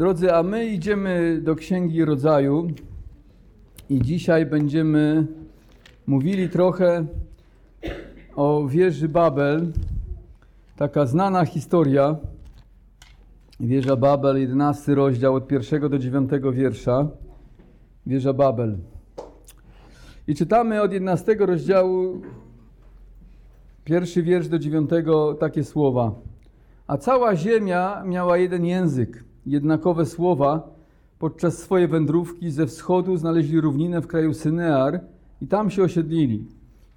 Drodzy, a my idziemy do Księgi Rodzaju i dzisiaj będziemy mówili trochę o wieży Babel. Taka znana historia. Wieża Babel, 11 rozdział od pierwszego do 9 wiersza. Wieża Babel. I czytamy od 11 rozdziału, pierwszy wiersz do 9 takie słowa. A cała ziemia miała jeden język, jednakowe słowa. Podczas swojej wędrówki ze wschodu znaleźli równinę w kraju Synear i tam się osiedlili.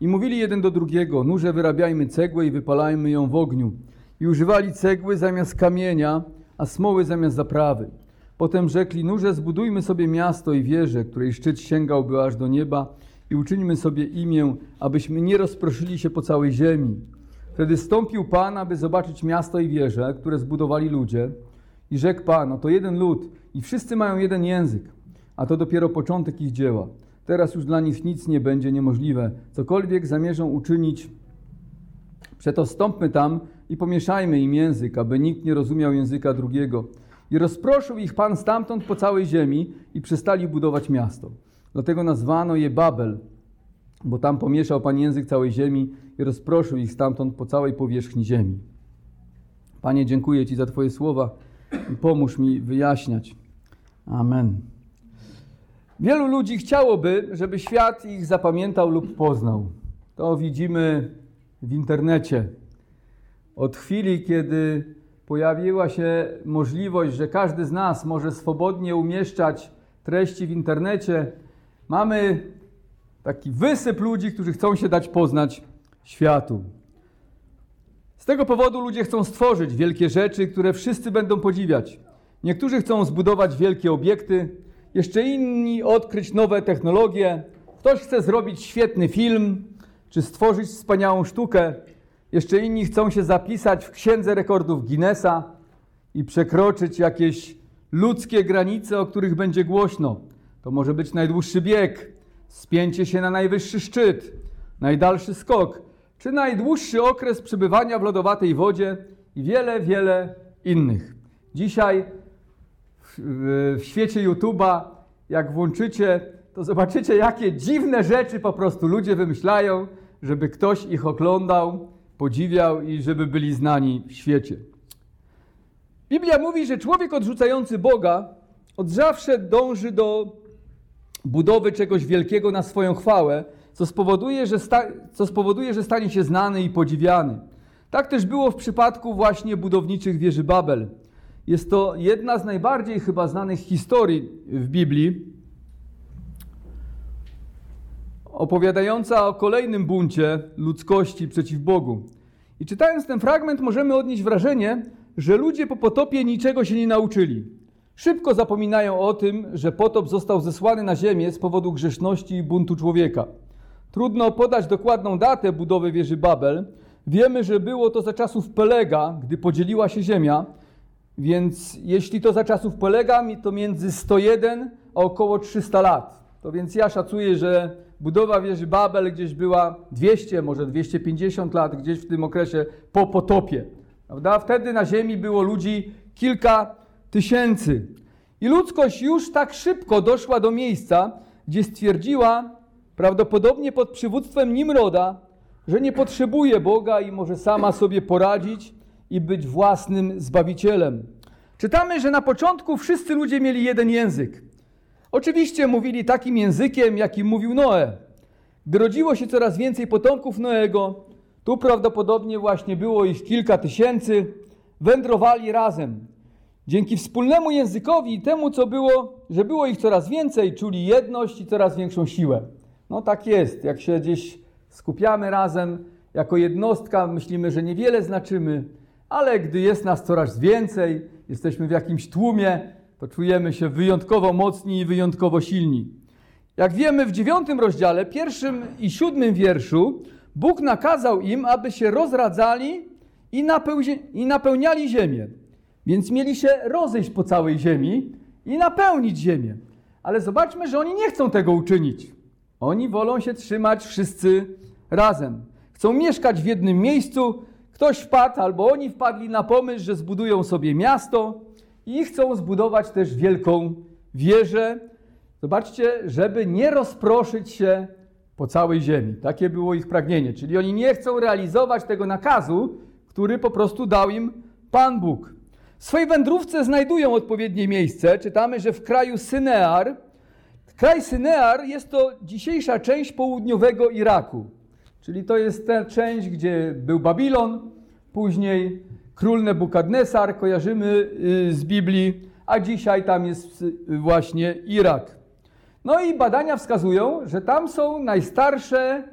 I mówili jeden do drugiego, nurze wyrabiajmy cegłę i wypalajmy ją w ogniu. I używali cegły zamiast kamienia, a smoły zamiast zaprawy. Potem rzekli, nurze zbudujmy sobie miasto i wieżę, której szczyt sięgałby aż do nieba i uczyńmy sobie imię, abyśmy nie rozproszyli się po całej ziemi. Wtedy stąpił Pan, aby zobaczyć miasto i wieżę, które zbudowali ludzie. I rzekł Pan, oto jeden lud i wszyscy mają jeden język, a to dopiero początek ich dzieła. Teraz już dla nich nic nie będzie niemożliwe. Cokolwiek zamierzą uczynić, przeto stąpmy tam i pomieszajmy im język, aby nikt nie rozumiał języka drugiego. I rozproszył ich Pan stamtąd po całej ziemi i przestali budować miasto. Dlatego nazwano je Babel, bo tam pomieszał Pan język całej ziemi i rozproszył ich stamtąd po całej powierzchni ziemi. Panie, dziękuję Ci za Twoje słowa pomóż mi wyjaśniać. Amen. Wielu ludzi chciałoby, żeby świat ich zapamiętał lub poznał. To widzimy w internecie. Od chwili, kiedy pojawiła się możliwość, że każdy z nas może swobodnie umieszczać treści w internecie, mamy taki wysyp ludzi, którzy chcą się dać poznać światu. Z tego powodu ludzie chcą stworzyć wielkie rzeczy, które wszyscy będą podziwiać. Niektórzy chcą zbudować wielkie obiekty, jeszcze inni odkryć nowe technologie. Ktoś chce zrobić świetny film, czy stworzyć wspaniałą sztukę. Jeszcze inni chcą się zapisać w księdze rekordów Guinnessa i przekroczyć jakieś ludzkie granice, o których będzie głośno. To może być najdłuższy bieg, spięcie się na najwyższy szczyt, najdalszy skok, czy najdłuższy okres przebywania w lodowatej wodzie i wiele, wiele innych. Dzisiaj w, w świecie YouTube'a, jak włączycie, to zobaczycie, jakie dziwne rzeczy po prostu ludzie wymyślają, żeby ktoś ich oglądał, podziwiał i żeby byli znani w świecie. Biblia mówi, że człowiek odrzucający Boga od zawsze dąży do budowy czegoś wielkiego na swoją chwałę, co spowoduje, że co spowoduje, że stanie się znany i podziwiany. Tak też było w przypadku właśnie budowniczych wieży Babel. Jest to jedna z najbardziej chyba znanych historii w Biblii, opowiadająca o kolejnym buncie ludzkości przeciw Bogu. I czytając ten fragment, możemy odnieść wrażenie, że ludzie po potopie niczego się nie nauczyli. Szybko zapominają o tym, że potop został zesłany na ziemię z powodu grzeszności i buntu człowieka. Trudno podać dokładną datę budowy wieży Babel. Wiemy, że było to za czasów Pelega, gdy podzieliła się ziemia, więc jeśli to za czasów Pelega, to między 101 a około 300 lat. To więc ja szacuję, że budowa wieży Babel gdzieś była 200, może 250 lat, gdzieś w tym okresie po potopie. Prawda? Wtedy na ziemi było ludzi kilka tysięcy. I ludzkość już tak szybko doszła do miejsca, gdzie stwierdziła, prawdopodobnie pod przywództwem Nimroda, że nie potrzebuje Boga i może sama sobie poradzić i być własnym zbawicielem. Czytamy, że na początku wszyscy ludzie mieli jeden język. Oczywiście mówili takim językiem, jakim mówił Noe. Gdy rodziło się coraz więcej potomków Noego, tu prawdopodobnie właśnie było ich kilka tysięcy, wędrowali razem. Dzięki wspólnemu językowi i temu, co było, że było ich coraz więcej, czuli jedność i coraz większą siłę. No tak jest, jak się gdzieś skupiamy razem jako jednostka, myślimy, że niewiele znaczymy, ale gdy jest nas coraz więcej, jesteśmy w jakimś tłumie, to czujemy się wyjątkowo mocni i wyjątkowo silni. Jak wiemy w dziewiątym rozdziale, pierwszym i siódmym wierszu, Bóg nakazał im, aby się rozradzali i, napeł- i napełniali ziemię. Więc mieli się rozejść po całej ziemi i napełnić ziemię. Ale zobaczmy, że oni nie chcą tego uczynić. Oni wolą się trzymać wszyscy razem. Chcą mieszkać w jednym miejscu. Ktoś wpadł, albo oni wpadli na pomysł, że zbudują sobie miasto i chcą zbudować też wielką wieżę. Zobaczcie, żeby nie rozproszyć się po całej ziemi. Takie było ich pragnienie. Czyli oni nie chcą realizować tego nakazu, który po prostu dał im Pan Bóg. W swojej wędrówce znajdują odpowiednie miejsce. Czytamy, że w kraju Synear, kraj Synear jest to dzisiejsza część południowego Iraku. Czyli to jest ta część, gdzie był Babilon, później król Nebukadnesar, kojarzymy y, z Biblii, a dzisiaj tam jest y, właśnie Irak. No i badania wskazują, że tam są najstarsze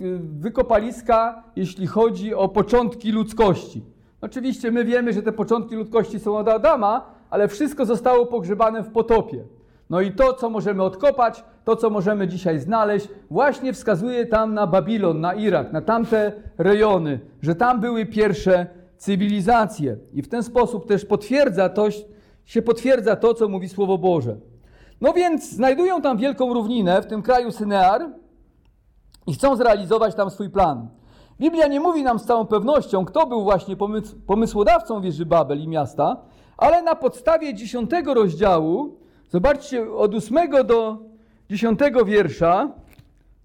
y, wykopaliska, jeśli chodzi o początki ludzkości. Oczywiście my wiemy, że te początki ludzkości są od Adama, ale wszystko zostało pogrzebane w potopie. No i to, co możemy odkopać, to, co możemy dzisiaj znaleźć, właśnie wskazuje tam na Babilon, na Irak, na tamte rejony, że tam były pierwsze cywilizacje. I w ten sposób też potwierdza to, się potwierdza to, co mówi Słowo Boże. No więc znajdują tam wielką równinę w tym kraju Synear i chcą zrealizować tam swój plan. Biblia nie mówi nam z całą pewnością, kto był właśnie pomysłodawcą wieży Babel i miasta, ale na podstawie dziesiątego rozdziału, zobaczcie od ósmego do dziesiątego wiersza,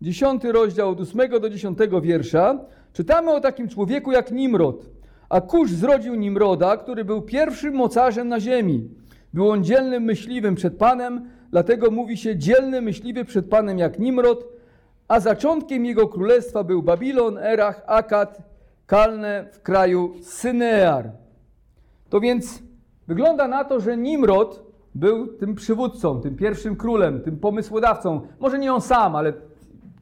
dziesiąty rozdział od ósmego do dziesiątego wiersza, czytamy o takim człowieku jak Nimrod. A Kusz zrodził Nimroda, który był pierwszym mocarzem na ziemi. Był on dzielnym myśliwym przed Panem, dlatego mówi się dzielny myśliwy przed Panem jak Nimrod, a zaczątkiem jego królestwa był Babilon, Erach, Akad, Kalne w kraju Synear. To więc wygląda na to, że Nimrod był tym przywódcą, tym pierwszym królem, tym pomysłodawcą. Może nie on sam, ale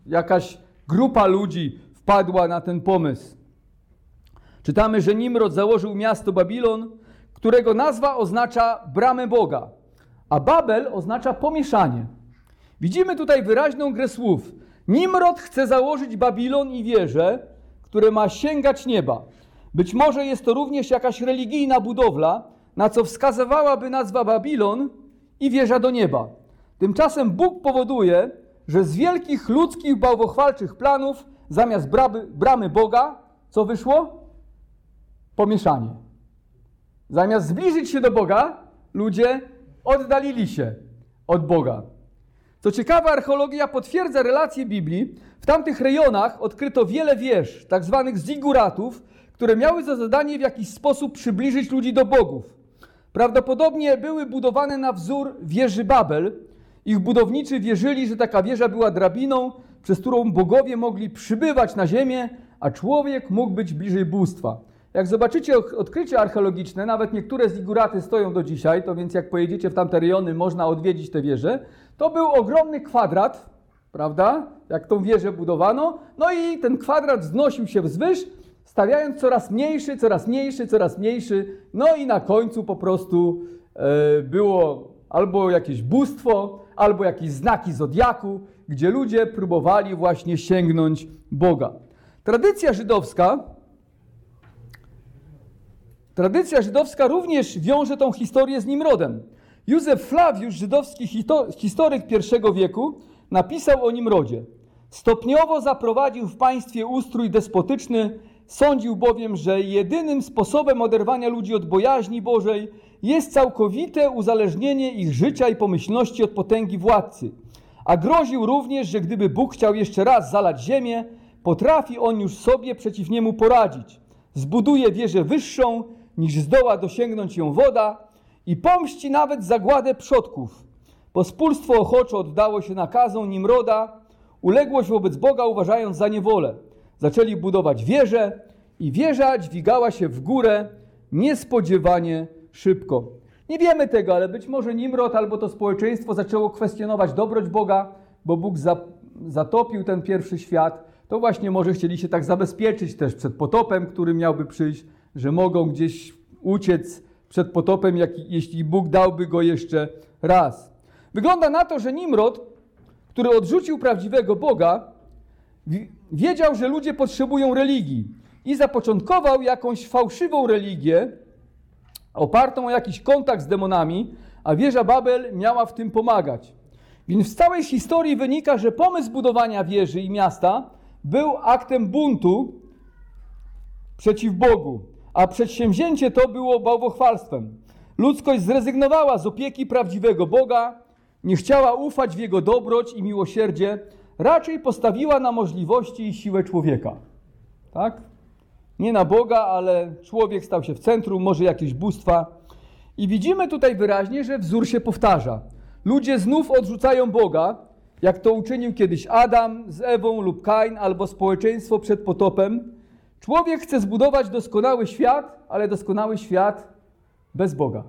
jakaś grupa ludzi wpadła na ten pomysł. Czytamy, że Nimrod założył miasto Babilon, którego nazwa oznacza bramę Boga, a Babel oznacza pomieszanie. Widzimy tutaj wyraźną grę słów. Nimrod chce założyć Babilon i wieżę, które ma sięgać nieba. Być może jest to również jakaś religijna budowla, na co wskazywałaby nazwa Babilon i wieża do nieba. Tymczasem Bóg powoduje, że z wielkich ludzkich bałwochwalczych planów zamiast bramy, bramy Boga, co wyszło? Pomieszanie. Zamiast zbliżyć się do Boga, ludzie oddalili się od Boga. Co ciekawe, archeologia potwierdza relacje Biblii. W tamtych rejonach odkryto wiele wież, tak zwanych ziguratów, które miały za zadanie w jakiś sposób przybliżyć ludzi do bogów. Prawdopodobnie były budowane na wzór wieży Babel. Ich budowniczy wierzyli, że taka wieża była drabiną, przez którą bogowie mogli przybywać na ziemię, a człowiek mógł być bliżej bóstwa. Jak zobaczycie odkrycie archeologiczne, nawet niektóre ziguraty stoją do dzisiaj, to więc jak pojedziecie w tamte rejony, można odwiedzić te wieże. To był ogromny kwadrat, prawda? Jak tą wieżę budowano. No i ten kwadrat wznosił się wzwyż, stawiając coraz mniejszy, coraz mniejszy, coraz mniejszy. No i na końcu po prostu e, było albo jakieś bóstwo, albo jakieś znaki zodiaku, gdzie ludzie próbowali właśnie sięgnąć Boga. Tradycja żydowska Tradycja żydowska również wiąże tą historię z Nimrodem. Józef Flawiusz, żydowski historyk I wieku, napisał o Nimrodzie. Stopniowo zaprowadził w państwie ustrój despotyczny, sądził bowiem, że jedynym sposobem oderwania ludzi od bojaźni Bożej jest całkowite uzależnienie ich życia i pomyślności od potęgi władcy. A groził również, że gdyby Bóg chciał jeszcze raz zalać ziemię, potrafi on już sobie przeciw niemu poradzić. Zbuduje wieżę wyższą, niż zdoła dosięgnąć ją woda i pomści nawet zagładę przodków. Pospólstwo ochoczo oddało się nakazom Nimroda, uległość wobec Boga uważając za niewolę. Zaczęli budować wieżę i wieża dźwigała się w górę niespodziewanie szybko. Nie wiemy tego, ale być może Nimrod albo to społeczeństwo zaczęło kwestionować dobroć Boga, bo Bóg zatopił ten pierwszy świat. To właśnie może chcieli się tak zabezpieczyć też przed potopem, który miałby przyjść że mogą gdzieś uciec przed potopem, jak, jeśli Bóg dałby go jeszcze raz. Wygląda na to, że Nimrod, który odrzucił prawdziwego Boga, wiedział, że ludzie potrzebują religii i zapoczątkował jakąś fałszywą religię opartą o jakiś kontakt z demonami, a wieża Babel miała w tym pomagać. Więc z całej historii wynika, że pomysł budowania wieży i miasta był aktem buntu przeciw Bogu a przedsięwzięcie to było bałwochwalstwem. Ludzkość zrezygnowała z opieki prawdziwego Boga, nie chciała ufać w Jego dobroć i miłosierdzie, raczej postawiła na możliwości i siłę człowieka. Tak? Nie na Boga, ale człowiek stał się w centrum, może jakieś bóstwa. I widzimy tutaj wyraźnie, że wzór się powtarza. Ludzie znów odrzucają Boga, jak to uczynił kiedyś Adam z Ewą lub Kain, albo społeczeństwo przed potopem. Człowiek chce zbudować doskonały świat, ale doskonały świat bez Boga.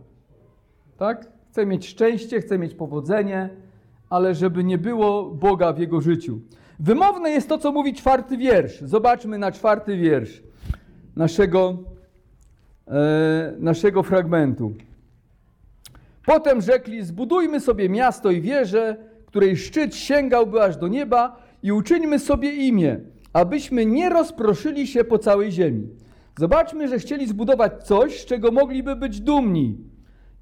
Tak? Chce mieć szczęście, chce mieć powodzenie, ale żeby nie było Boga w jego życiu. Wymowne jest to, co mówi czwarty wiersz. Zobaczmy na czwarty wiersz naszego, e, naszego fragmentu. Potem rzekli: Zbudujmy sobie miasto i wieżę, której szczyt sięgałby aż do nieba, i uczyńmy sobie imię, abyśmy nie rozproszyli się po całej ziemi. Zobaczmy, że chcieli zbudować coś, z czego mogliby być dumni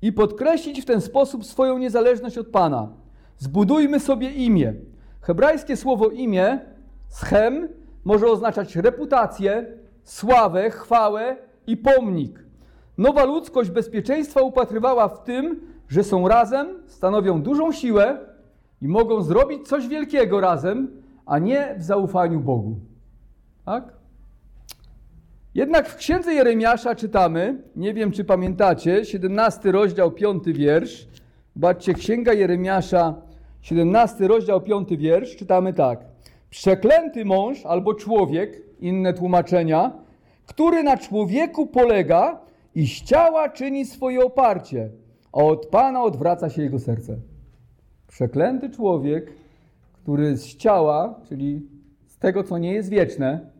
i podkreślić w ten sposób swoją niezależność od Pana. Zbudujmy sobie imię. Hebrajskie słowo imię, schem, może oznaczać reputację, sławę, chwałę i pomnik. Nowa ludzkość bezpieczeństwa upatrywała w tym, że są razem, stanowią dużą siłę i mogą zrobić coś wielkiego razem, a nie w zaufaniu Bogu. Tak? Jednak w księdze Jeremiasza czytamy, nie wiem czy pamiętacie, 17 rozdział, 5 wiersz. Zobaczcie, księga Jeremiasza, 17 rozdział, 5 wiersz, czytamy tak. Przeklęty mąż albo człowiek, inne tłumaczenia, który na człowieku polega i z ciała czyni swoje oparcie, a od Pana odwraca się jego serce. Przeklęty człowiek, który z ciała, czyli z tego, co nie jest wieczne,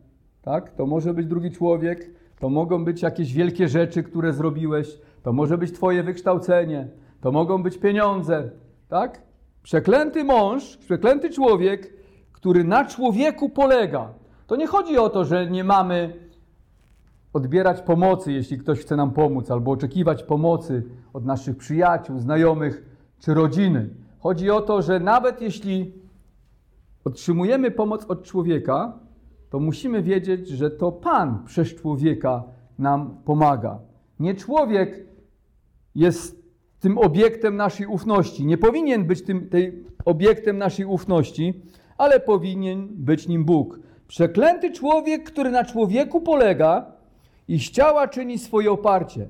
tak? To może być drugi człowiek, to mogą być jakieś wielkie rzeczy, które zrobiłeś, to może być Twoje wykształcenie, to mogą być pieniądze, tak? Przeklęty mąż, przeklęty człowiek, który na człowieku polega. To nie chodzi o to, że nie mamy odbierać pomocy, jeśli ktoś chce nam pomóc, albo oczekiwać pomocy od naszych przyjaciół, znajomych czy rodziny. Chodzi o to, że nawet jeśli otrzymujemy pomoc od człowieka, to musimy wiedzieć, że to Pan przez człowieka nam pomaga. Nie człowiek jest tym obiektem naszej ufności. Nie powinien być tym tej obiektem naszej ufności, ale powinien być nim Bóg. Przeklęty człowiek, który na człowieku polega i z ciała czyni swoje oparcie,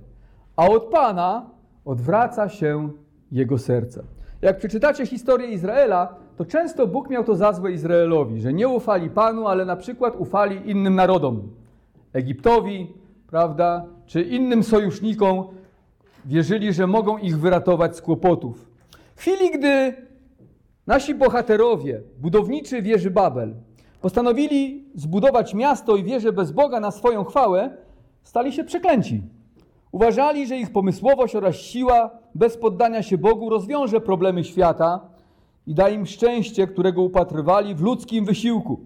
a od Pana odwraca się jego serce. Jak przeczytacie historię Izraela, to często Bóg miał to za złe Izraelowi, że nie ufali Panu, ale na przykład ufali innym narodom. Egiptowi, prawda, czy innym sojusznikom wierzyli, że mogą ich wyratować z kłopotów. W chwili, gdy nasi bohaterowie, budowniczy wieży Babel, postanowili zbudować miasto i wieżę bez Boga na swoją chwałę, stali się przeklęci. Uważali, że ich pomysłowość oraz siła bez poddania się Bogu rozwiąże problemy świata i da im szczęście, którego upatrywali w ludzkim wysiłku.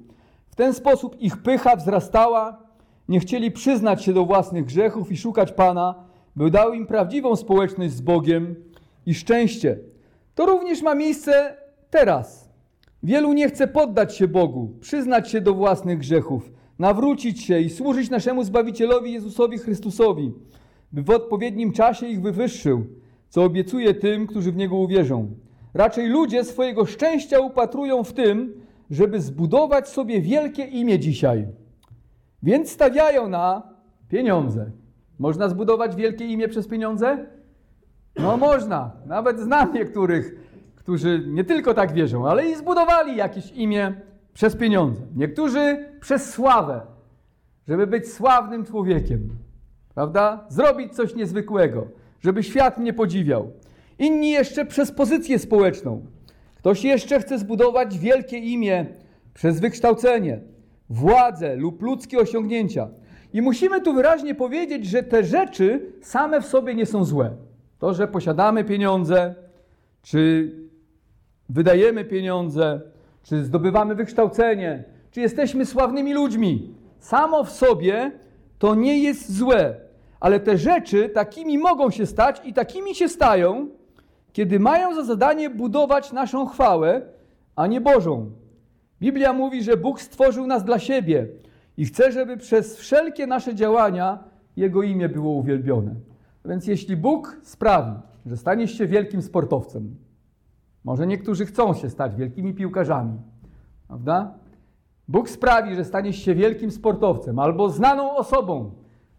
W ten sposób ich pycha wzrastała, nie chcieli przyznać się do własnych grzechów i szukać Pana, by dał im prawdziwą społeczność z Bogiem i szczęście. To również ma miejsce teraz. Wielu nie chce poddać się Bogu, przyznać się do własnych grzechów, nawrócić się i służyć naszemu Zbawicielowi Jezusowi Chrystusowi, by w odpowiednim czasie ich wywyższył, co obiecuje tym, którzy w Niego uwierzą. Raczej ludzie swojego szczęścia upatrują w tym, żeby zbudować sobie wielkie imię dzisiaj. Więc stawiają na pieniądze. Można zbudować wielkie imię przez pieniądze? No można. Nawet znam niektórych, którzy nie tylko tak wierzą, ale i zbudowali jakieś imię przez pieniądze. Niektórzy przez sławę, żeby być sławnym człowiekiem. Prawda? Zrobić coś niezwykłego, żeby świat mnie podziwiał. Inni jeszcze przez pozycję społeczną. Ktoś jeszcze chce zbudować wielkie imię przez wykształcenie, władzę lub ludzkie osiągnięcia. I musimy tu wyraźnie powiedzieć, że te rzeczy same w sobie nie są złe. To, że posiadamy pieniądze, czy wydajemy pieniądze, czy zdobywamy wykształcenie, czy jesteśmy sławnymi ludźmi, samo w sobie to nie jest złe. Ale te rzeczy takimi mogą się stać i takimi się stają, kiedy mają za zadanie budować naszą chwałę, a nie Bożą. Biblia mówi, że Bóg stworzył nas dla siebie i chce, żeby przez wszelkie nasze działania Jego imię było uwielbione. Więc jeśli Bóg sprawi, że staniesz się wielkim sportowcem, może niektórzy chcą się stać wielkimi piłkarzami, prawda? Bóg sprawi, że staniesz się wielkim sportowcem albo znaną osobą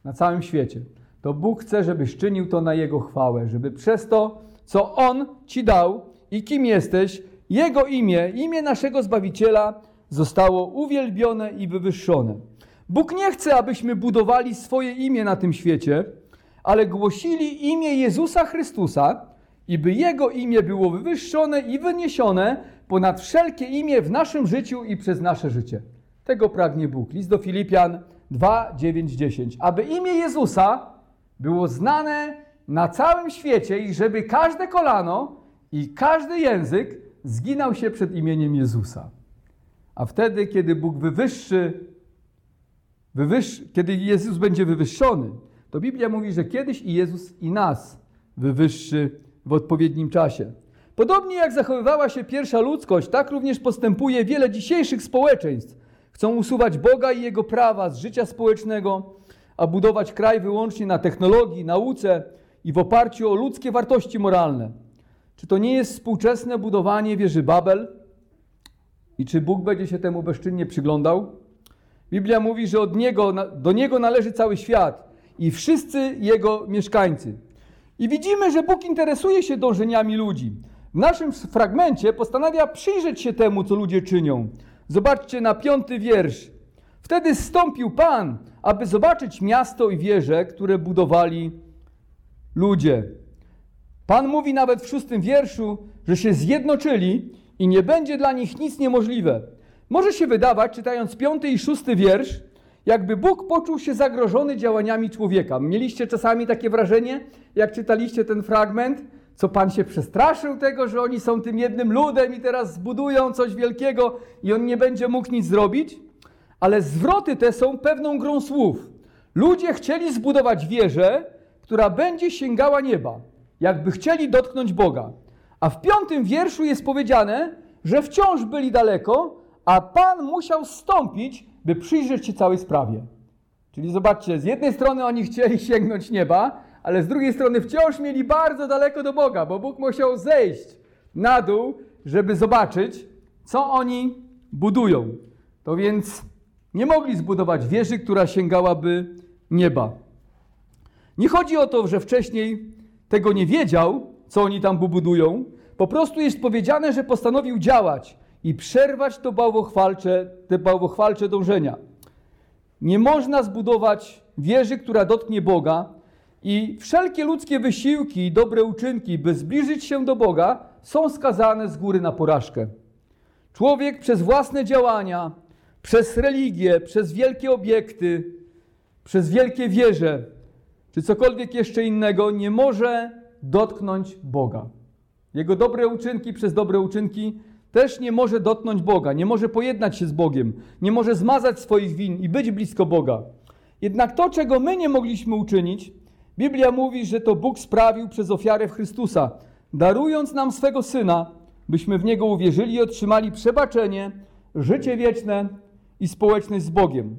na całym świecie, to Bóg chce, żebyś czynił to na Jego chwałę, żeby przez to, co On ci dał i kim jesteś, Jego imię, imię naszego Zbawiciela zostało uwielbione i wywyższone. Bóg nie chce, abyśmy budowali swoje imię na tym świecie, ale głosili imię Jezusa Chrystusa i by Jego imię było wywyższone i wyniesione ponad wszelkie imię w naszym życiu i przez nasze życie. Tego pragnie Bóg. List do Filipian 2, 9, 10. Aby imię Jezusa było znane na całym świecie i żeby każde kolano i każdy język zginał się przed imieniem Jezusa. A wtedy, kiedy Bóg wywyższy, wywyższy, kiedy Jezus będzie wywyższony, to Biblia mówi, że kiedyś i Jezus i nas wywyższy w odpowiednim czasie. Podobnie jak zachowywała się pierwsza ludzkość, tak również postępuje wiele dzisiejszych społeczeństw. Chcą usuwać Boga i Jego prawa z życia społecznego, a budować kraj wyłącznie na technologii, nauce i w oparciu o ludzkie wartości moralne. Czy to nie jest współczesne budowanie wieży Babel? I czy Bóg będzie się temu bezczynnie przyglądał? Biblia mówi, że od niego, do Niego należy cały świat i wszyscy Jego mieszkańcy. I widzimy, że Bóg interesuje się dążeniami ludzi. W naszym fragmencie postanawia przyjrzeć się temu, co ludzie czynią. Zobaczcie na piąty wiersz. Wtedy stąpił Pan, aby zobaczyć miasto i wieże, które budowali ludzie. Pan mówi nawet w szóstym wierszu, że się zjednoczyli i nie będzie dla nich nic niemożliwe. Może się wydawać, czytając piąty i szósty wiersz, jakby Bóg poczuł się zagrożony działaniami człowieka. Mieliście czasami takie wrażenie, jak czytaliście ten fragment, co Pan się przestraszył tego, że oni są tym jednym ludem i teraz zbudują coś wielkiego i on nie będzie mógł nic zrobić? Ale zwroty te są pewną grą słów. Ludzie chcieli zbudować wieżę, która będzie sięgała nieba, jakby chcieli dotknąć Boga. A w piątym wierszu jest powiedziane, że wciąż byli daleko, a Pan musiał stąpić, by przyjrzeć się całej sprawie. Czyli zobaczcie, z jednej strony oni chcieli sięgnąć nieba, ale z drugiej strony wciąż mieli bardzo daleko do Boga, bo Bóg musiał zejść na dół, żeby zobaczyć, co oni budują. To więc nie mogli zbudować wieży, która sięgałaby nieba. Nie chodzi o to, że wcześniej tego nie wiedział, co oni tam budują. Po prostu jest powiedziane, że postanowił działać i przerwać to bałwochwalcze, te bałwochwalcze dążenia. Nie można zbudować wieży, która dotknie Boga i wszelkie ludzkie wysiłki i dobre uczynki, by zbliżyć się do Boga, są skazane z góry na porażkę. Człowiek przez własne działania, przez religię, przez wielkie obiekty, przez wielkie wieże, czy cokolwiek jeszcze innego, nie może dotknąć Boga. Jego dobre uczynki przez dobre uczynki też nie może dotknąć Boga, nie może pojednać się z Bogiem, nie może zmazać swoich win i być blisko Boga. Jednak to, czego my nie mogliśmy uczynić, Biblia mówi, że to Bóg sprawił przez ofiarę w Chrystusa, darując nam swego Syna, byśmy w Niego uwierzyli i otrzymali przebaczenie, życie wieczne i społeczność z Bogiem.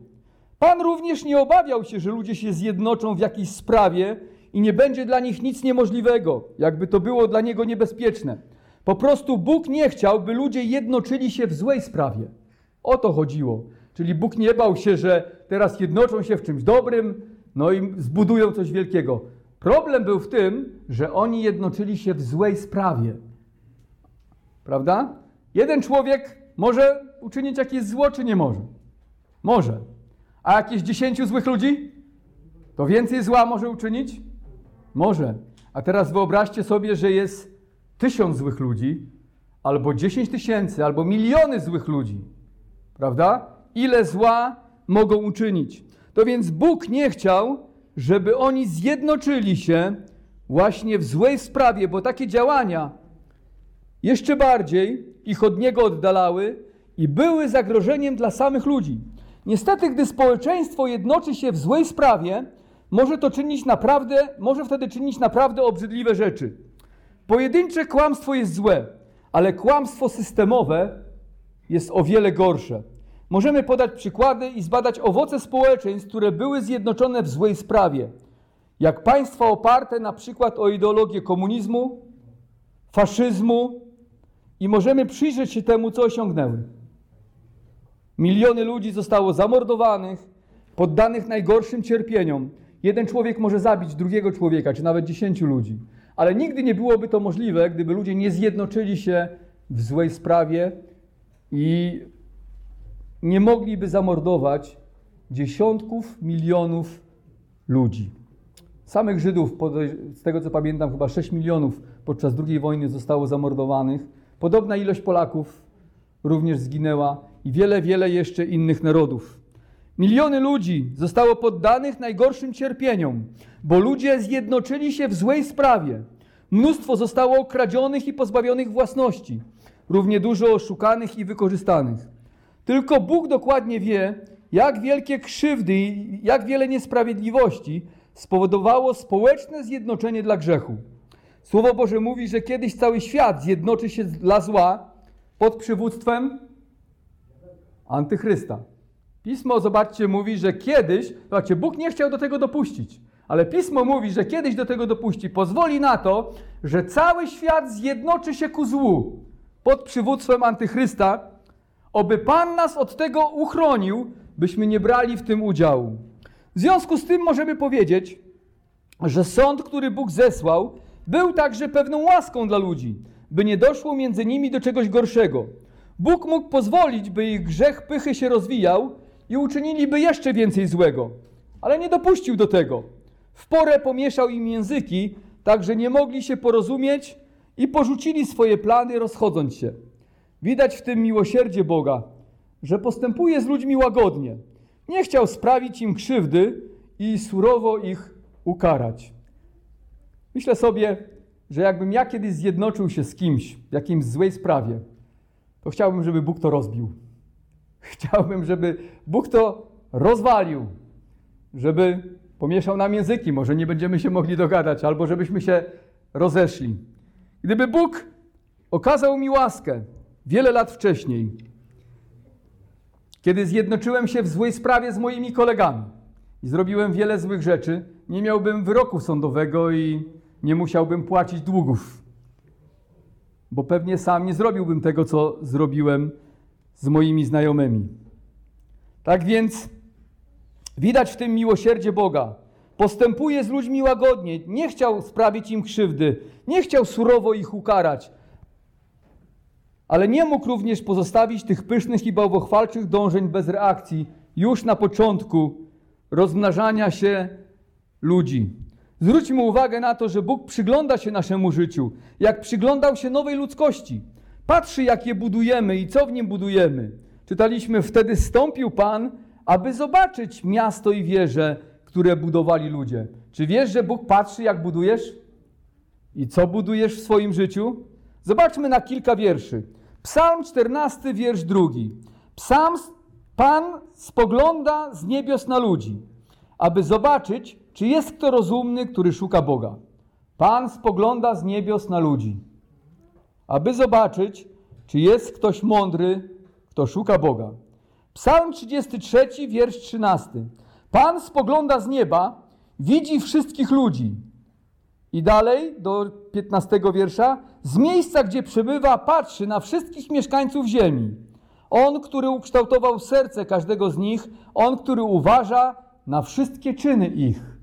Pan również nie obawiał się, że ludzie się zjednoczą w jakiejś sprawie i nie będzie dla nich nic niemożliwego, jakby to było dla Niego niebezpieczne. Po prostu Bóg nie chciał, by ludzie jednoczyli się w złej sprawie. O to chodziło. Czyli Bóg nie bał się, że teraz jednoczą się w czymś dobrym, no i zbudują coś wielkiego. Problem był w tym, że oni jednoczyli się w złej sprawie. Prawda? Jeden człowiek może uczynić jakieś zło, czy nie może? Może. A jakieś dziesięciu złych ludzi? To więcej zła może uczynić? Może. A teraz wyobraźcie sobie, że jest tysiąc złych ludzi, albo dziesięć tysięcy, albo miliony złych ludzi. Prawda? Ile zła mogą uczynić? To więc Bóg nie chciał, żeby oni zjednoczyli się właśnie w złej sprawie, bo takie działania jeszcze bardziej ich od Niego oddalały i były zagrożeniem dla samych ludzi. Niestety, gdy społeczeństwo jednoczy się w złej sprawie, może to czynić naprawdę, może wtedy czynić naprawdę obrzydliwe rzeczy. Pojedyncze kłamstwo jest złe, ale kłamstwo systemowe jest o wiele gorsze. Możemy podać przykłady i zbadać owoce społeczeństw, które były zjednoczone w złej sprawie. Jak państwa oparte na przykład o ideologię komunizmu, faszyzmu i możemy przyjrzeć się temu, co osiągnęły. Miliony ludzi zostało zamordowanych, poddanych najgorszym cierpieniom. Jeden człowiek może zabić drugiego człowieka, czy nawet dziesięciu ludzi. Ale nigdy nie byłoby to możliwe, gdyby ludzie nie zjednoczyli się w złej sprawie i nie mogliby zamordować dziesiątków milionów ludzi. Samych Żydów, z tego co pamiętam, chyba 6 milionów podczas II wojny zostało zamordowanych. Podobna ilość Polaków również zginęła i wiele, wiele jeszcze innych narodów. Miliony ludzi zostało poddanych najgorszym cierpieniom, bo ludzie zjednoczyli się w złej sprawie. Mnóstwo zostało okradzionych i pozbawionych własności, równie dużo oszukanych i wykorzystanych. Tylko Bóg dokładnie wie, jak wielkie krzywdy i jak wiele niesprawiedliwości spowodowało społeczne zjednoczenie dla grzechu. Słowo Boże mówi, że kiedyś cały świat zjednoczy się dla zła pod przywództwem antychrysta. Pismo, zobaczcie, mówi, że kiedyś, zobaczcie, Bóg nie chciał do tego dopuścić, ale Pismo mówi, że kiedyś do tego dopuści. Pozwoli na to, że cały świat zjednoczy się ku złu pod przywództwem antychrysta, oby Pan nas od tego uchronił, byśmy nie brali w tym udziału. W związku z tym możemy powiedzieć, że sąd, który Bóg zesłał, był także pewną łaską dla ludzi, by nie doszło między nimi do czegoś gorszego. Bóg mógł pozwolić, by ich grzech pychy się rozwijał i uczyniliby jeszcze więcej złego, ale nie dopuścił do tego. W porę pomieszał im języki, tak że nie mogli się porozumieć i porzucili swoje plany, rozchodząc się. Widać w tym miłosierdzie Boga, że postępuje z ludźmi łagodnie. Nie chciał sprawić im krzywdy i surowo ich ukarać. Myślę sobie, że jakbym ja kiedyś zjednoczył się z kimś w jakimś złej sprawie, to chciałbym, żeby Bóg to rozbił. Chciałbym, żeby Bóg to rozwalił, żeby pomieszał nam języki, może nie będziemy się mogli dogadać, albo żebyśmy się rozeszli. Gdyby Bóg okazał mi łaskę wiele lat wcześniej, kiedy zjednoczyłem się w złej sprawie z moimi kolegami i zrobiłem wiele złych rzeczy, nie miałbym wyroku sądowego i nie musiałbym płacić długów. Bo pewnie sam nie zrobiłbym tego, co zrobiłem z moimi znajomymi. Tak więc widać w tym miłosierdzie Boga. Postępuje z ludźmi łagodnie, nie chciał sprawić im krzywdy, nie chciał surowo ich ukarać, ale nie mógł również pozostawić tych pysznych i bałwochwalczych dążeń bez reakcji już na początku rozmnażania się ludzi. Zwróćmy uwagę na to, że Bóg przygląda się naszemu życiu, jak przyglądał się nowej ludzkości. Patrzy, jak je budujemy i co w nim budujemy. Czytaliśmy, wtedy stąpił Pan, aby zobaczyć miasto i wieże, które budowali ludzie. Czy wiesz, że Bóg patrzy, jak budujesz? I co budujesz w swoim życiu? Zobaczmy na kilka wierszy. Psalm 14, wiersz drugi. Psalm Pan spogląda z niebios na ludzi, aby zobaczyć, czy jest kto rozumny, który szuka Boga. Pan spogląda z niebios na ludzi, aby zobaczyć, czy jest ktoś mądry, kto szuka Boga. Psalm 33, wiersz 13. Pan spogląda z nieba, widzi wszystkich ludzi. I dalej do 15 wiersza. Z miejsca, gdzie przebywa, patrzy na wszystkich mieszkańców ziemi. On, który ukształtował serce każdego z nich, on, który uważa na wszystkie czyny ich.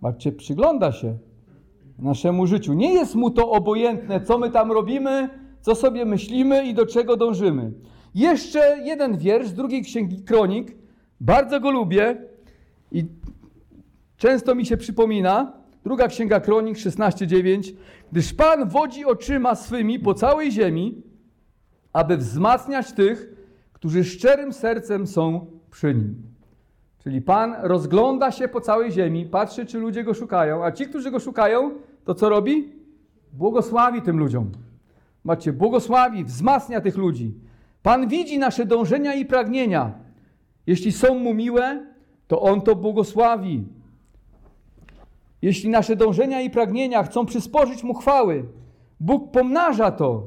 Patrzcie, przygląda się naszemu życiu. Nie jest mu to obojętne, co my tam robimy, co sobie myślimy i do czego dążymy. Jeszcze jeden wiersz z drugiej księgi Kronik. Bardzo go lubię i często mi się przypomina. Druga księga Kronik 16:9. Gdyż Pan wodzi oczyma swymi po całej ziemi, aby wzmacniać tych, którzy szczerym sercem są przy nim. Czyli Pan rozgląda się po całej ziemi, patrzy, czy ludzie go szukają, a ci, którzy go szukają, to co robi? Błogosławi tym ludziom. Macie, błogosławi, wzmacnia tych ludzi. Pan widzi nasze dążenia i pragnienia. Jeśli są mu miłe, to on to błogosławi. Jeśli nasze dążenia i pragnienia chcą przysporzyć mu chwały, Bóg pomnaża to.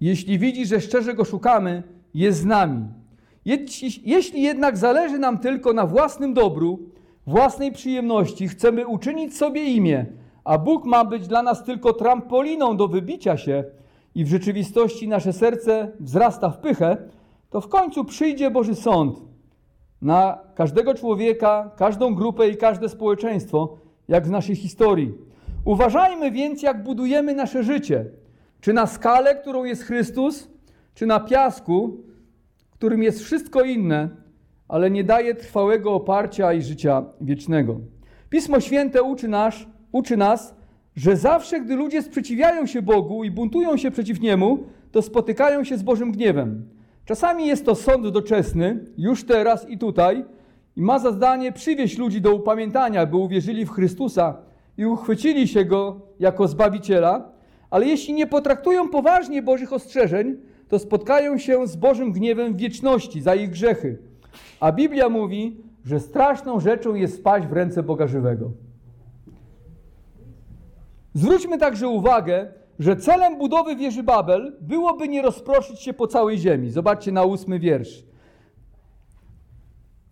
Jeśli widzi, że szczerze go szukamy, jest z nami. Jeśli jednak zależy nam tylko na własnym dobru, własnej przyjemności chcemy uczynić sobie imię, a Bóg ma być dla nas tylko trampoliną do wybicia się i w rzeczywistości nasze serce wzrasta w pychę, to w końcu przyjdzie Boży Sąd na każdego człowieka, każdą grupę i każde społeczeństwo, jak w naszej historii. Uważajmy więc, jak budujemy nasze życie. Czy na skalę, którą jest Chrystus, czy na piasku, którym jest wszystko inne, ale nie daje trwałego oparcia i życia wiecznego. Pismo Święte uczy nas, uczy nas, że zawsze, gdy ludzie sprzeciwiają się Bogu i buntują się przeciw Niemu, to spotykają się z Bożym gniewem. Czasami jest to sąd doczesny, już teraz i tutaj, i ma za zadanie przywieść ludzi do upamiętania, by uwierzyli w Chrystusa i uchwycili się Go jako Zbawiciela, ale jeśli nie potraktują poważnie Bożych ostrzeżeń, to spotkają się z Bożym gniewem w wieczności za ich grzechy. A Biblia mówi, że straszną rzeczą jest spaść w ręce Boga żywego. Zwróćmy także uwagę, że celem budowy wieży Babel byłoby nie rozproszyć się po całej ziemi. Zobaczcie na ósmy wiersz.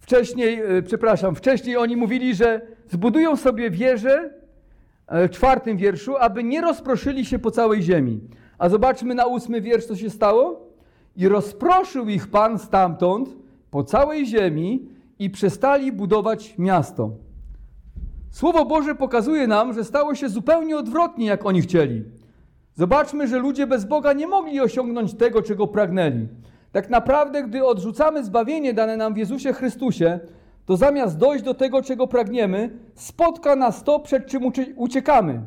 Wcześniej, e, przepraszam, wcześniej oni mówili, że zbudują sobie wieżę e, w czwartym wierszu, aby nie rozproszyli się po całej ziemi. A zobaczmy na ósmy wiersz, co się stało. I rozproszył ich Pan stamtąd po całej ziemi i przestali budować miasto. Słowo Boże pokazuje nam, że stało się zupełnie odwrotnie, jak oni chcieli. Zobaczmy, że ludzie bez Boga nie mogli osiągnąć tego, czego pragnęli. Tak naprawdę, gdy odrzucamy zbawienie dane nam w Jezusie Chrystusie, to zamiast dojść do tego, czego pragniemy, spotka nas to, przed czym uciekamy.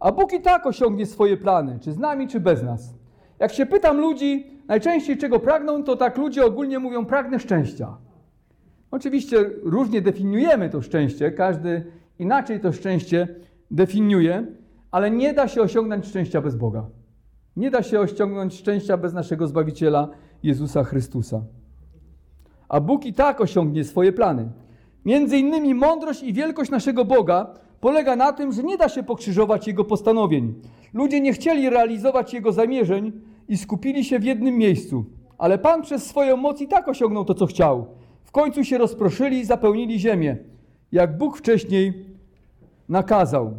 A Bóg i tak osiągnie swoje plany, czy z nami, czy bez nas. Jak się pytam ludzi, najczęściej czego pragną, to tak ludzie ogólnie mówią: pragnę szczęścia. Oczywiście różnie definiujemy to szczęście, każdy inaczej to szczęście definiuje, ale nie da się osiągnąć szczęścia bez Boga. Nie da się osiągnąć szczęścia bez naszego Zbawiciela Jezusa Chrystusa. A Bóg i tak osiągnie swoje plany. Między innymi mądrość i wielkość naszego Boga polega na tym, że nie da się pokrzyżować Jego postanowień. Ludzie nie chcieli realizować Jego zamierzeń i skupili się w jednym miejscu. Ale Pan przez swoją moc i tak osiągnął to, co chciał. W końcu się rozproszyli i zapełnili ziemię, jak Bóg wcześniej nakazał.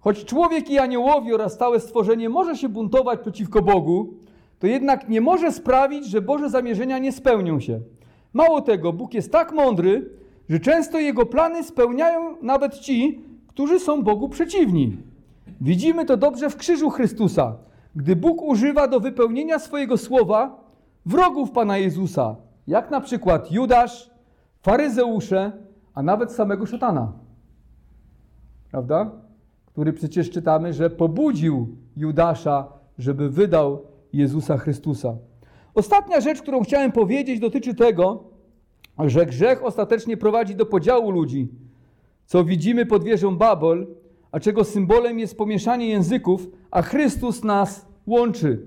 Choć człowiek i aniołowie oraz całe stworzenie może się buntować przeciwko Bogu, to jednak nie może sprawić, że Boże zamierzenia nie spełnią się. Mało tego, Bóg jest tak mądry, że często Jego plany spełniają nawet ci, którzy są Bogu przeciwni. Widzimy to dobrze w krzyżu Chrystusa, gdy Bóg używa do wypełnienia swojego słowa wrogów Pana Jezusa, jak na przykład Judasz, faryzeusze, a nawet samego szatana. Prawda? Który przecież czytamy, że pobudził Judasza, żeby wydał Jezusa Chrystusa. Ostatnia rzecz, którą chciałem powiedzieć, dotyczy tego, że grzech ostatecznie prowadzi do podziału ludzi, co widzimy pod wieżą Babel, a czego symbolem jest pomieszanie języków, a Chrystus nas łączy.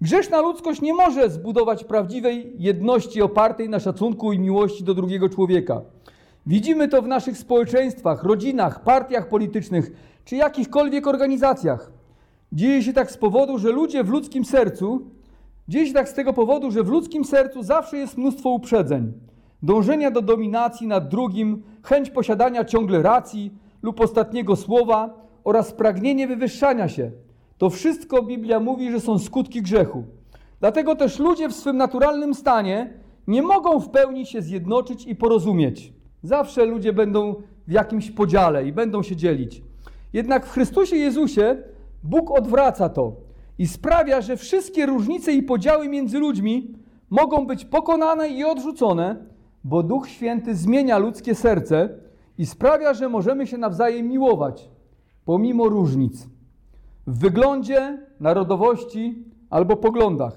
Grzeszna ludzkość nie może zbudować prawdziwej jedności opartej na szacunku i miłości do drugiego człowieka. Widzimy to w naszych społeczeństwach, rodzinach, partiach politycznych czy jakichkolwiek organizacjach. Dzieje się tak z powodu, że ludzie w ludzkim sercu, dzieje się tak z tego powodu, że w ludzkim sercu zawsze jest mnóstwo uprzedzeń, dążenia do dominacji nad drugim, chęć posiadania ciągle racji lub ostatniego słowa oraz pragnienie wywyższania się. To wszystko Biblia mówi, że są skutki grzechu. Dlatego też ludzie w swym naturalnym stanie nie mogą w pełni się zjednoczyć i porozumieć. Zawsze ludzie będą w jakimś podziale i będą się dzielić. Jednak w Chrystusie Jezusie Bóg odwraca to i sprawia, że wszystkie różnice i podziały między ludźmi mogą być pokonane i odrzucone, bo Duch Święty zmienia ludzkie serce i sprawia, że możemy się nawzajem miłować, pomimo różnic w wyglądzie, narodowości albo poglądach.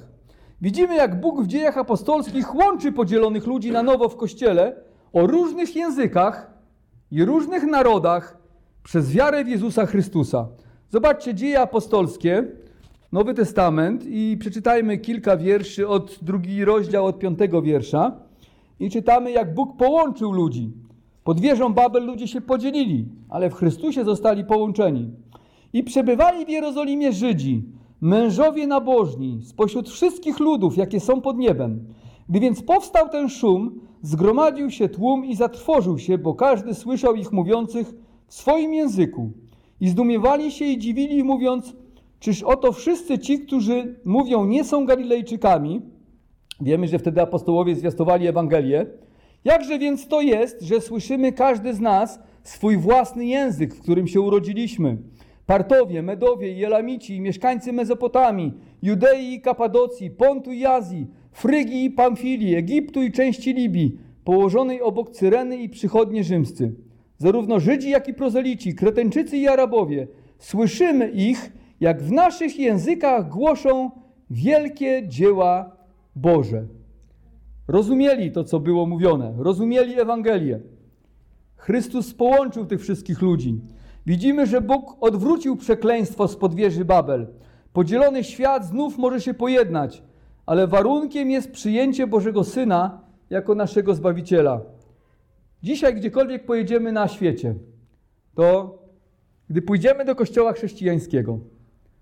Widzimy, jak Bóg w dziejach apostolskich łączy podzielonych ludzi na nowo w kościele o różnych językach i różnych narodach przez wiarę w Jezusa Chrystusa. Zobaczcie dzieje apostolskie, Nowy Testament i przeczytajmy kilka wierszy od drugi rozdział od piątego wiersza i czytamy jak Bóg połączył ludzi. Pod wieżą Babel ludzie się podzielili, ale w Chrystusie zostali połączeni. I przebywali w Jerozolimie Żydzi, mężowie nabożni, spośród wszystkich ludów, jakie są pod niebem. Gdy więc powstał ten szum, zgromadził się tłum i zatrwożył się, bo każdy słyszał ich mówiących w swoim języku. I zdumiewali się i dziwili, mówiąc, czyż oto wszyscy ci, którzy mówią, nie są Galilejczykami? Wiemy, że wtedy apostołowie zwiastowali Ewangelię. Jakże więc to jest, że słyszymy każdy z nas swój własny język, w którym się urodziliśmy? Partowie, Medowie i Elamici, mieszkańcy Mezopotamii, Judei i Kapadocji, Pontu i Azji, Frygii i Pamfilii, Egiptu i części Libii, położonej obok Cyreny i przychodnie rzymscy. Zarówno Żydzi, jak i prozelici, Kreteńczycy i Arabowie, słyszymy ich, jak w naszych językach głoszą wielkie dzieła Boże. Rozumieli to, co było mówione, rozumieli Ewangelię. Chrystus połączył tych wszystkich ludzi. Widzimy, że Bóg odwrócił przekleństwo spod wieży Babel. Podzielony świat znów może się pojednać, ale warunkiem jest przyjęcie Bożego Syna jako naszego Zbawiciela. Dzisiaj, gdziekolwiek pojedziemy na świecie, to gdy pójdziemy do kościoła chrześcijańskiego,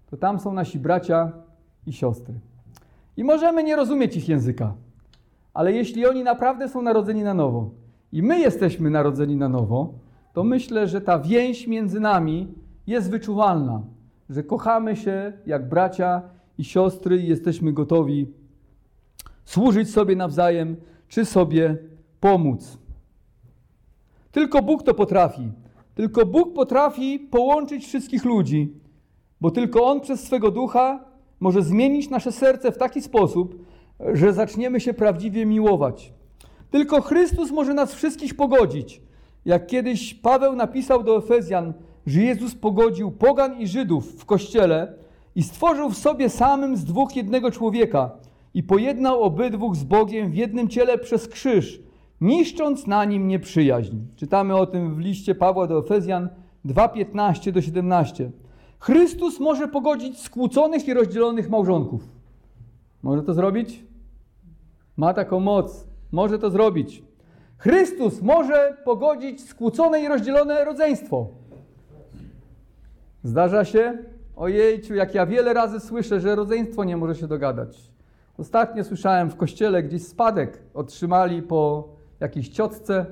to tam są nasi bracia i siostry. I możemy nie rozumieć ich języka, ale jeśli oni naprawdę są narodzeni na nowo i my jesteśmy narodzeni na nowo, to myślę, że ta więź między nami jest wyczuwalna, że kochamy się jak bracia i siostry i jesteśmy gotowi służyć sobie nawzajem, czy sobie pomóc. Tylko Bóg to potrafi. Tylko Bóg potrafi połączyć wszystkich ludzi, bo tylko On przez swego ducha może zmienić nasze serce w taki sposób, że zaczniemy się prawdziwie miłować. Tylko Chrystus może nas wszystkich pogodzić. Jak kiedyś Paweł napisał do Efezjan, że Jezus pogodził pogan i Żydów w kościele i stworzył w sobie samym z dwóch jednego człowieka i pojednał obydwóch z Bogiem w jednym ciele przez krzyż, niszcząc na nim nieprzyjaźń. Czytamy o tym w liście Pawła do Efezjan 2:15 do 17. Chrystus może pogodzić skłóconych i rozdzielonych małżonków. Może to zrobić? Ma taką moc. Może to zrobić. Chrystus może pogodzić skłócone i rozdzielone rodzeństwo. Zdarza się? Ojejciu, jak ja wiele razy słyszę, że rodzeństwo nie może się dogadać. Ostatnio słyszałem w kościele gdzieś spadek otrzymali po jakiejś ciotce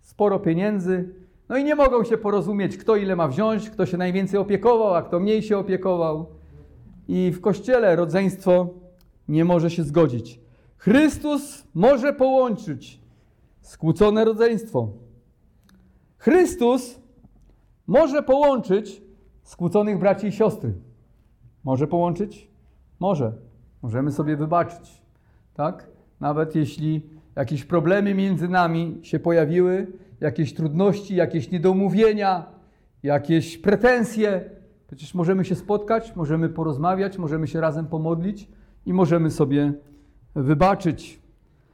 sporo pieniędzy. No i nie mogą się porozumieć, kto ile ma wziąć, kto się najwięcej opiekował, a kto mniej się opiekował. I w kościele rodzeństwo nie może się zgodzić. Chrystus może połączyć skłócone rodzeństwo. Chrystus może połączyć skłóconych braci i siostry. Może połączyć? Może. Możemy sobie wybaczyć. Tak? Nawet jeśli jakieś problemy między nami się pojawiły, jakieś trudności, jakieś niedomówienia, jakieś pretensje, przecież możemy się spotkać, możemy porozmawiać, możemy się razem pomodlić i możemy sobie wybaczyć.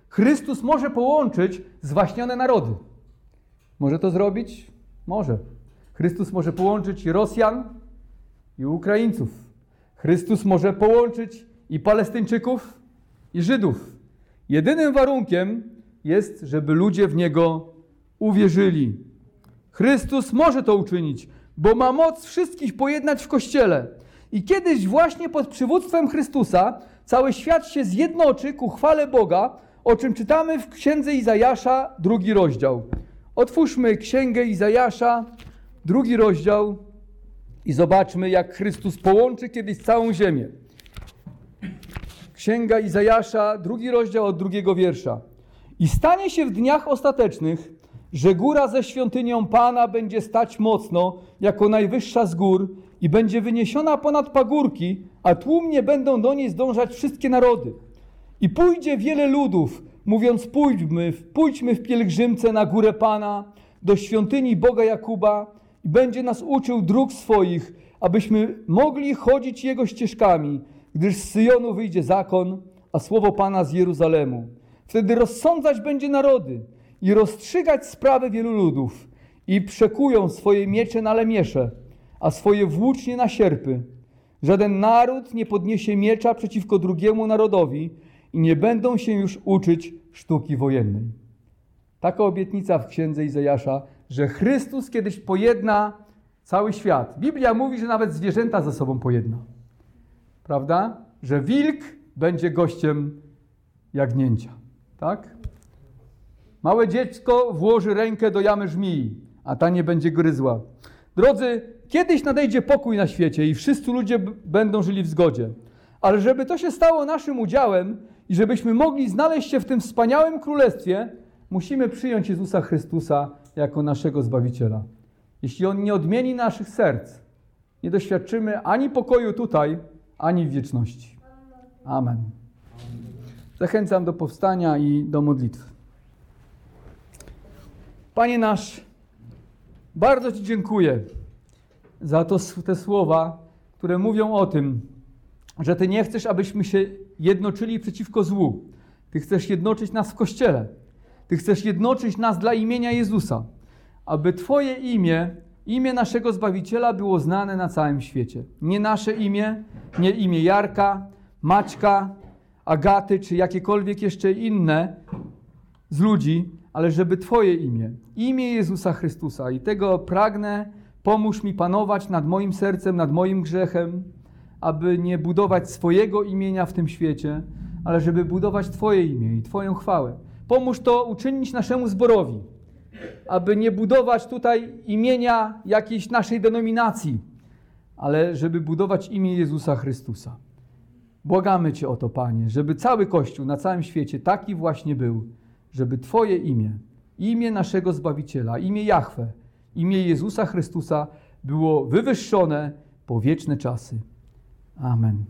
Chrystus może połączyć zwaśnione narody. Może to zrobić? Może. Chrystus może połączyć i Rosjan, i Ukraińców. Chrystus może połączyć i Palestyńczyków, i Żydów. Jedynym warunkiem jest, żeby ludzie w Niego uwierzyli. Chrystus może to uczynić, bo ma moc wszystkich pojednać w Kościele. I kiedyś właśnie pod przywództwem Chrystusa cały świat się zjednoczy ku chwale Boga, o czym czytamy w Księdze Izajasza, drugi rozdział. Otwórzmy Księgę Izajasza, drugi rozdział i zobaczmy, jak Chrystus połączy kiedyś całą ziemię. Księga Izajasza, drugi rozdział od drugiego wiersza. I stanie się w dniach ostatecznych, że góra ze świątynią Pana będzie stać mocno, jako najwyższa z gór, i będzie wyniesiona ponad pagórki, a tłumnie będą do niej zdążać wszystkie narody. I pójdzie wiele ludów, mówiąc: Pójdźmy, pójdźmy w pielgrzymce na górę Pana, do świątyni Boga Jakuba, i będzie nas uczył dróg swoich, abyśmy mogli chodzić Jego ścieżkami, gdyż z Syjonu wyjdzie zakon, a słowo Pana z Jeruzalemu. Wtedy rozsądzać będzie narody i rozstrzygać sprawy wielu ludów i przekują swoje miecze na lemiesze, a swoje włócznie na sierpy. Żaden naród nie podniesie miecza przeciwko drugiemu narodowi i nie będą się już uczyć sztuki wojennej. Taka obietnica w księdze Izajasza, że Chrystus kiedyś pojedna cały świat. Biblia mówi, że nawet zwierzęta ze sobą pojedna. Prawda? Że wilk będzie gościem jagnięcia. Tak? Małe dziecko włoży rękę do jamy żmii, a ta nie będzie gryzła. Drodzy, kiedyś nadejdzie pokój na świecie i wszyscy ludzie będą żyli w zgodzie. Ale żeby to się stało naszym udziałem i żebyśmy mogli znaleźć się w tym wspaniałym królestwie, musimy przyjąć Jezusa Chrystusa jako naszego Zbawiciela. Jeśli On nie odmieni naszych serc, nie doświadczymy ani pokoju tutaj, ani wieczności. Amen. Zachęcam do powstania i do modlitwy. Panie nasz, bardzo Ci dziękuję za to, te słowa, które mówią o tym, że Ty nie chcesz, abyśmy się jednoczyli przeciwko złu. Ty chcesz jednoczyć nas w Kościele. Ty chcesz jednoczyć nas dla imienia Jezusa, aby Twoje imię, imię naszego Zbawiciela było znane na całym świecie. Nie nasze imię, nie imię Jarka, Maćka, Agaty, czy jakiekolwiek jeszcze inne z ludzi, ale żeby Twoje imię, imię Jezusa Chrystusa i tego pragnę, pomóż mi panować nad moim sercem, nad moim grzechem, aby nie budować swojego imienia w tym świecie, ale żeby budować Twoje imię i Twoją chwałę. Pomóż to uczynić naszemu zborowi, aby nie budować tutaj imienia jakiejś naszej denominacji, ale żeby budować imię Jezusa Chrystusa. Błagamy Cię o to, Panie, żeby cały Kościół na całym świecie taki właśnie był, żeby Twoje imię, imię naszego Zbawiciela, imię Jahwe, imię Jezusa Chrystusa było wywyższone po wieczne czasy. Amen.